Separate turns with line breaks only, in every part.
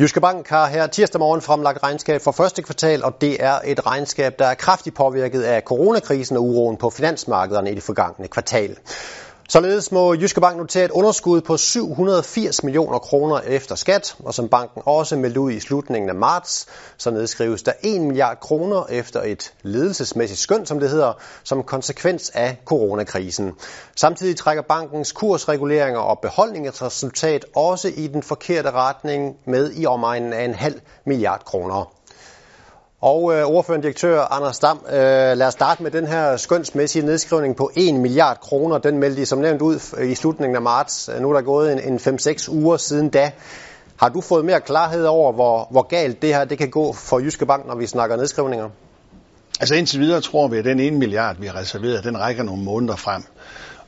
Jyske Bank har her tirsdag morgen fremlagt regnskab for første kvartal, og det er et regnskab, der er kraftigt påvirket af coronakrisen og uroen på finansmarkederne i det forgangne kvartal. Således må Jyske Bank notere et underskud på 780 millioner kroner efter skat, og som banken også meldte ud i slutningen af marts, så nedskrives der 1 milliard kroner efter et ledelsesmæssigt skøn, som det hedder, som konsekvens af coronakrisen. Samtidig trækker bankens kursreguleringer og beholdningsresultat også i den forkerte retning med i omegnen af en halv milliard kroner. Og øh, ordførende direktør Anders Dam, øh, lad os starte med den her skønsmæssige nedskrivning på 1 milliard kroner. Den meldte I som nævnt ud i slutningen af marts. Øh, nu er der gået en, en 5-6 uger siden da. Har du fået mere klarhed over, hvor, hvor galt det her det kan gå for Jyske Bank, når vi snakker nedskrivninger?
Altså indtil videre tror vi, at den 1 milliard, vi har reserveret, den rækker nogle måneder frem.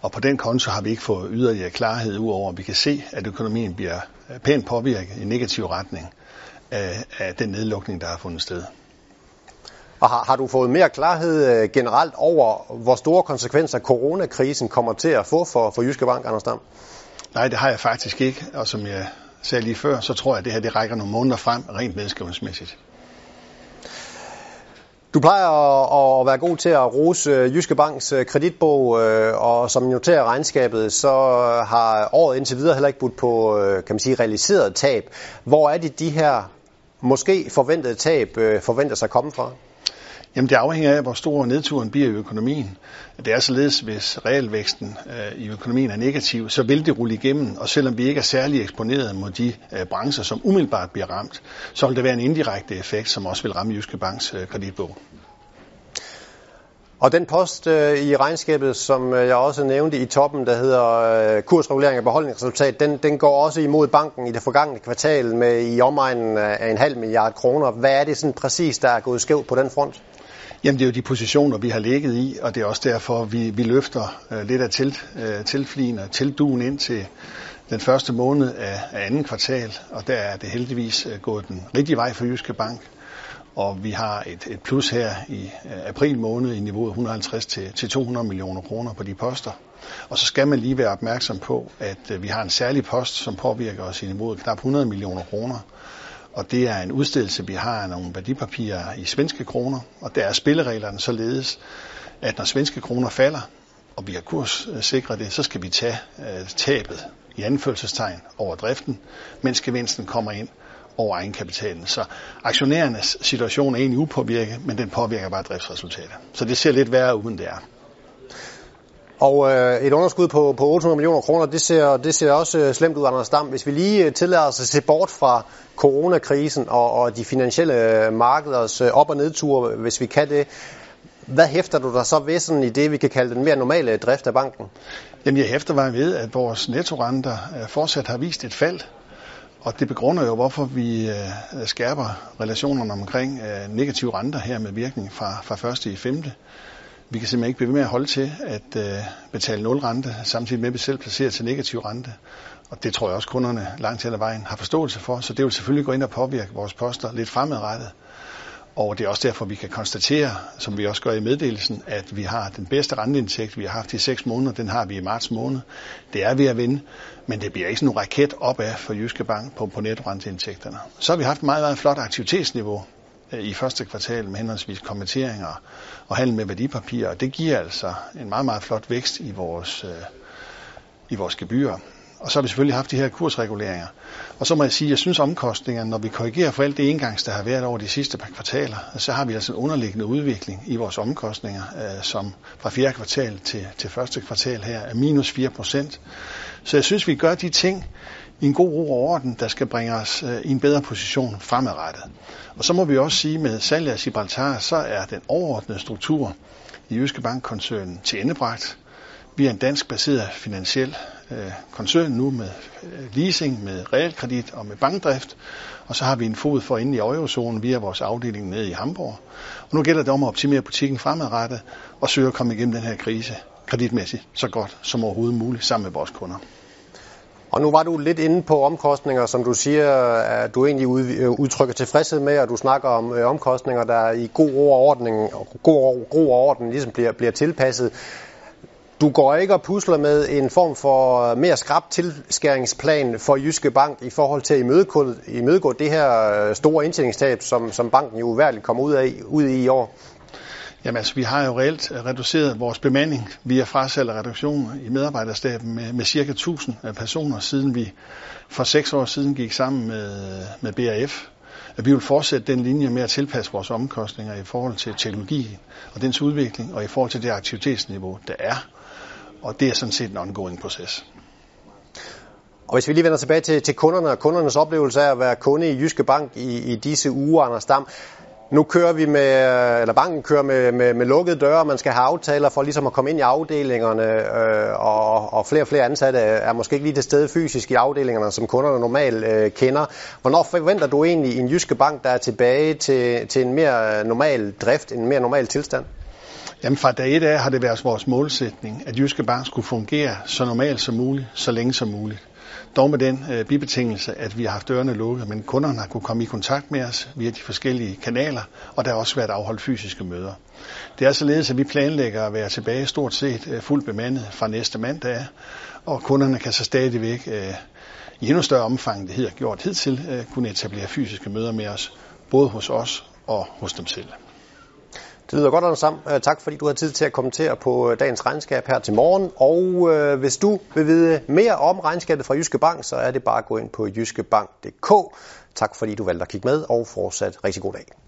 Og på den konto har vi ikke fået yderligere klarhed udover, at vi kan se, at økonomien bliver øh, pænt påvirket i negativ retning af, af den nedlukning, der har fundet sted.
Og har, har du fået mere klarhed øh, generelt over, hvor store konsekvenser coronakrisen kommer til at få for, for Jyske Bank, Anders Dam?
Nej, det har jeg faktisk ikke. Og som jeg sagde lige før, så tror jeg, at det her det rækker nogle måneder frem, rent nedskrivningsmæssigt.
Du plejer at være god til at rose øh, Jyske Banks øh, kreditbog, og som noterer regnskabet, så har året indtil videre heller ikke budt på kan man sige, realiseret tab. Hvor er det de her måske forventede tab forventer sig at komme fra?
Jamen det afhænger af, hvor stor nedturen bliver i økonomien. Det er således, hvis realvæksten øh, i økonomien er negativ, så vil det rulle igennem, og selvom vi ikke er særlig eksponeret mod de øh, brancher, som umiddelbart bliver ramt, så vil der være en indirekte effekt, som også vil ramme Jyske Banks øh, kreditbog.
Og den post øh, i regnskabet, som øh, jeg også nævnte i toppen, der hedder øh, kursregulering af beholdningsresultat, den, den går også imod banken i det forgangne kvartal med i omegnen af en halv milliard kroner. Hvad er det sådan præcis, der er gået skævt på den front?
Jamen det er jo de positioner, vi har ligget i, og det er også derfor, vi, vi løfter øh, lidt af til, øh, tilflien og tilduen ind til den første måned af, af anden kvartal, og der er det heldigvis øh, gået den rigtige vej for Jyske Bank. Og vi har et, et plus her i øh, april måned i niveauet 150 til, til 200 millioner kroner på de poster. Og så skal man lige være opmærksom på, at øh, vi har en særlig post, som påvirker os i niveauet knap 100 millioner kroner og det er en udstedelse, vi har af nogle værdipapirer i svenske kroner, og der er spillereglerne således, at når svenske kroner falder, og vi har kurssikret øh, det, så skal vi tage øh, tabet i anførselstegn over driften, mens gevinsten kommer ind over egenkapitalen. Så aktionærernes situation er egentlig upåvirket, men den påvirker bare driftsresultatet. Så det ser lidt værre uden det er.
Og øh, et underskud på, på 800 millioner kroner, det ser, det ser også øh, slemt ud, Anders Dam. Hvis vi lige øh, tillader os at se bort fra coronakrisen og, og de finansielle øh, markeders øh, op- og nedture, hvis vi kan det, hvad hæfter du dig så ved sådan i det, vi kan kalde den mere normale øh, drift af banken?
Jamen jeg hæfter mig ved, at vores nettorenter øh, fortsat har vist et fald. Og det begrunder jo, hvorfor vi skærper relationerne omkring negative renter her med virkning fra, fra 1. i 5. Vi kan simpelthen ikke blive med at holde til at øh, betale nul rente, samtidig med at vi selv placerer til negativ rente. Og det tror jeg også kunderne langt hen ad vejen har forståelse for, så det vil selvfølgelig gå ind og påvirke vores poster lidt fremadrettet. Og det er også derfor, vi kan konstatere, som vi også gør i meddelelsen, at vi har den bedste renteindtægt, vi har haft i 6 måneder. Den har vi i marts måned. Det er ved at vinde, men det bliver ikke sådan en raket opad for Jyske Bank på, på netrenteindtægterne. Så har vi haft meget, meget flot aktivitetsniveau i første kvartal med henholdsvis kommenteringer og handel med værdipapirer. Det giver altså en meget, meget flot vækst i vores, øh, i vores gebyrer. Og så har vi selvfølgelig haft de her kursreguleringer. Og så må jeg sige, at jeg synes omkostningerne, når vi korrigerer for alt det engangs, der har været over de sidste par kvartaler, så har vi altså en underliggende udvikling i vores omkostninger, øh, som fra fjerde kvartal til, til første kvartal her er minus 4 procent. Så jeg synes, vi gør de ting, i en god ro og orden, der skal bringe os øh, i en bedre position fremadrettet. Og så må vi også sige, med salget af Gibraltar, så er den overordnede struktur i Jyske Bankkoncernen til endebragt. Vi er en dansk baseret finansiel øh, koncern nu med øh, leasing, med realkredit og med bankdrift. Og så har vi en fod for inde i eurozonen via vores afdeling nede i Hamburg. Og nu gælder det om at optimere butikken fremadrettet og søge at komme igennem den her krise kreditmæssigt så godt som overhovedet muligt sammen med vores kunder.
Og nu var du lidt inde på omkostninger, som du siger, at du egentlig øh, udtrykker tilfredshed med, og du snakker om øh, omkostninger, der i god ro og orden, god, god orden ligesom bliver, bliver tilpasset. Du går ikke og pusler med en form for øh, mere skrab tilskæringsplan for Jyske Bank i forhold til at imødegå, imødegå det her øh, store indtjeningstab, som, som banken jo uværligt kommer ud, af, ud i i år?
Jamen altså, vi har jo reelt reduceret vores bemanding via frasalg og reduktioner i medarbejderstaben med, med cirka 1000 øh, personer, siden vi for seks år siden gik sammen med, med BAF. Vi vil fortsætte den linje med at tilpasse vores omkostninger i forhold til teknologi og dens udvikling, og i forhold til det aktivitetsniveau, der er. Og det er sådan set en ongoing proces.
Og hvis vi lige vender tilbage til, til kunderne og kundernes oplevelse af at være kunde i Jyske Bank i, i disse uger, Anders Dam, nu kører vi med, eller banken kører med, med, med lukkede døre, man skal have aftaler for ligesom at komme ind i afdelingerne, øh, og, og flere og flere ansatte er måske ikke lige til stede fysisk i afdelingerne, som kunderne normalt øh, kender. Hvornår forventer du egentlig en jyske bank, der er tilbage til, til en mere øh, normal drift, en mere normal tilstand?
Jamen fra dag et af har det været vores målsætning, at Jyske Bank skulle fungere så normalt som muligt, så længe som muligt. Dog med den øh, bibetingelse, at vi har haft dørene lukket, men kunderne har kunne komme i kontakt med os via de forskellige kanaler, og der har også været afholdt fysiske møder. Det er således, at vi planlægger at være tilbage stort set øh, fuldt bemandet fra næste mandag, og kunderne kan så stadigvæk øh, i endnu større omfang, det hedder gjort hidtil, øh, kunne etablere fysiske møder med os, både hos os og hos dem selv.
Det lyder godt, Anders Sam. Øh, tak fordi du har tid til at kommentere på øh, dagens regnskab her til morgen. Og øh, hvis du vil vide mere om regnskabet fra Jyske Bank, så er det bare at gå ind på jyskebank.dk. Tak fordi du valgte at kigge med, og fortsat rigtig god dag.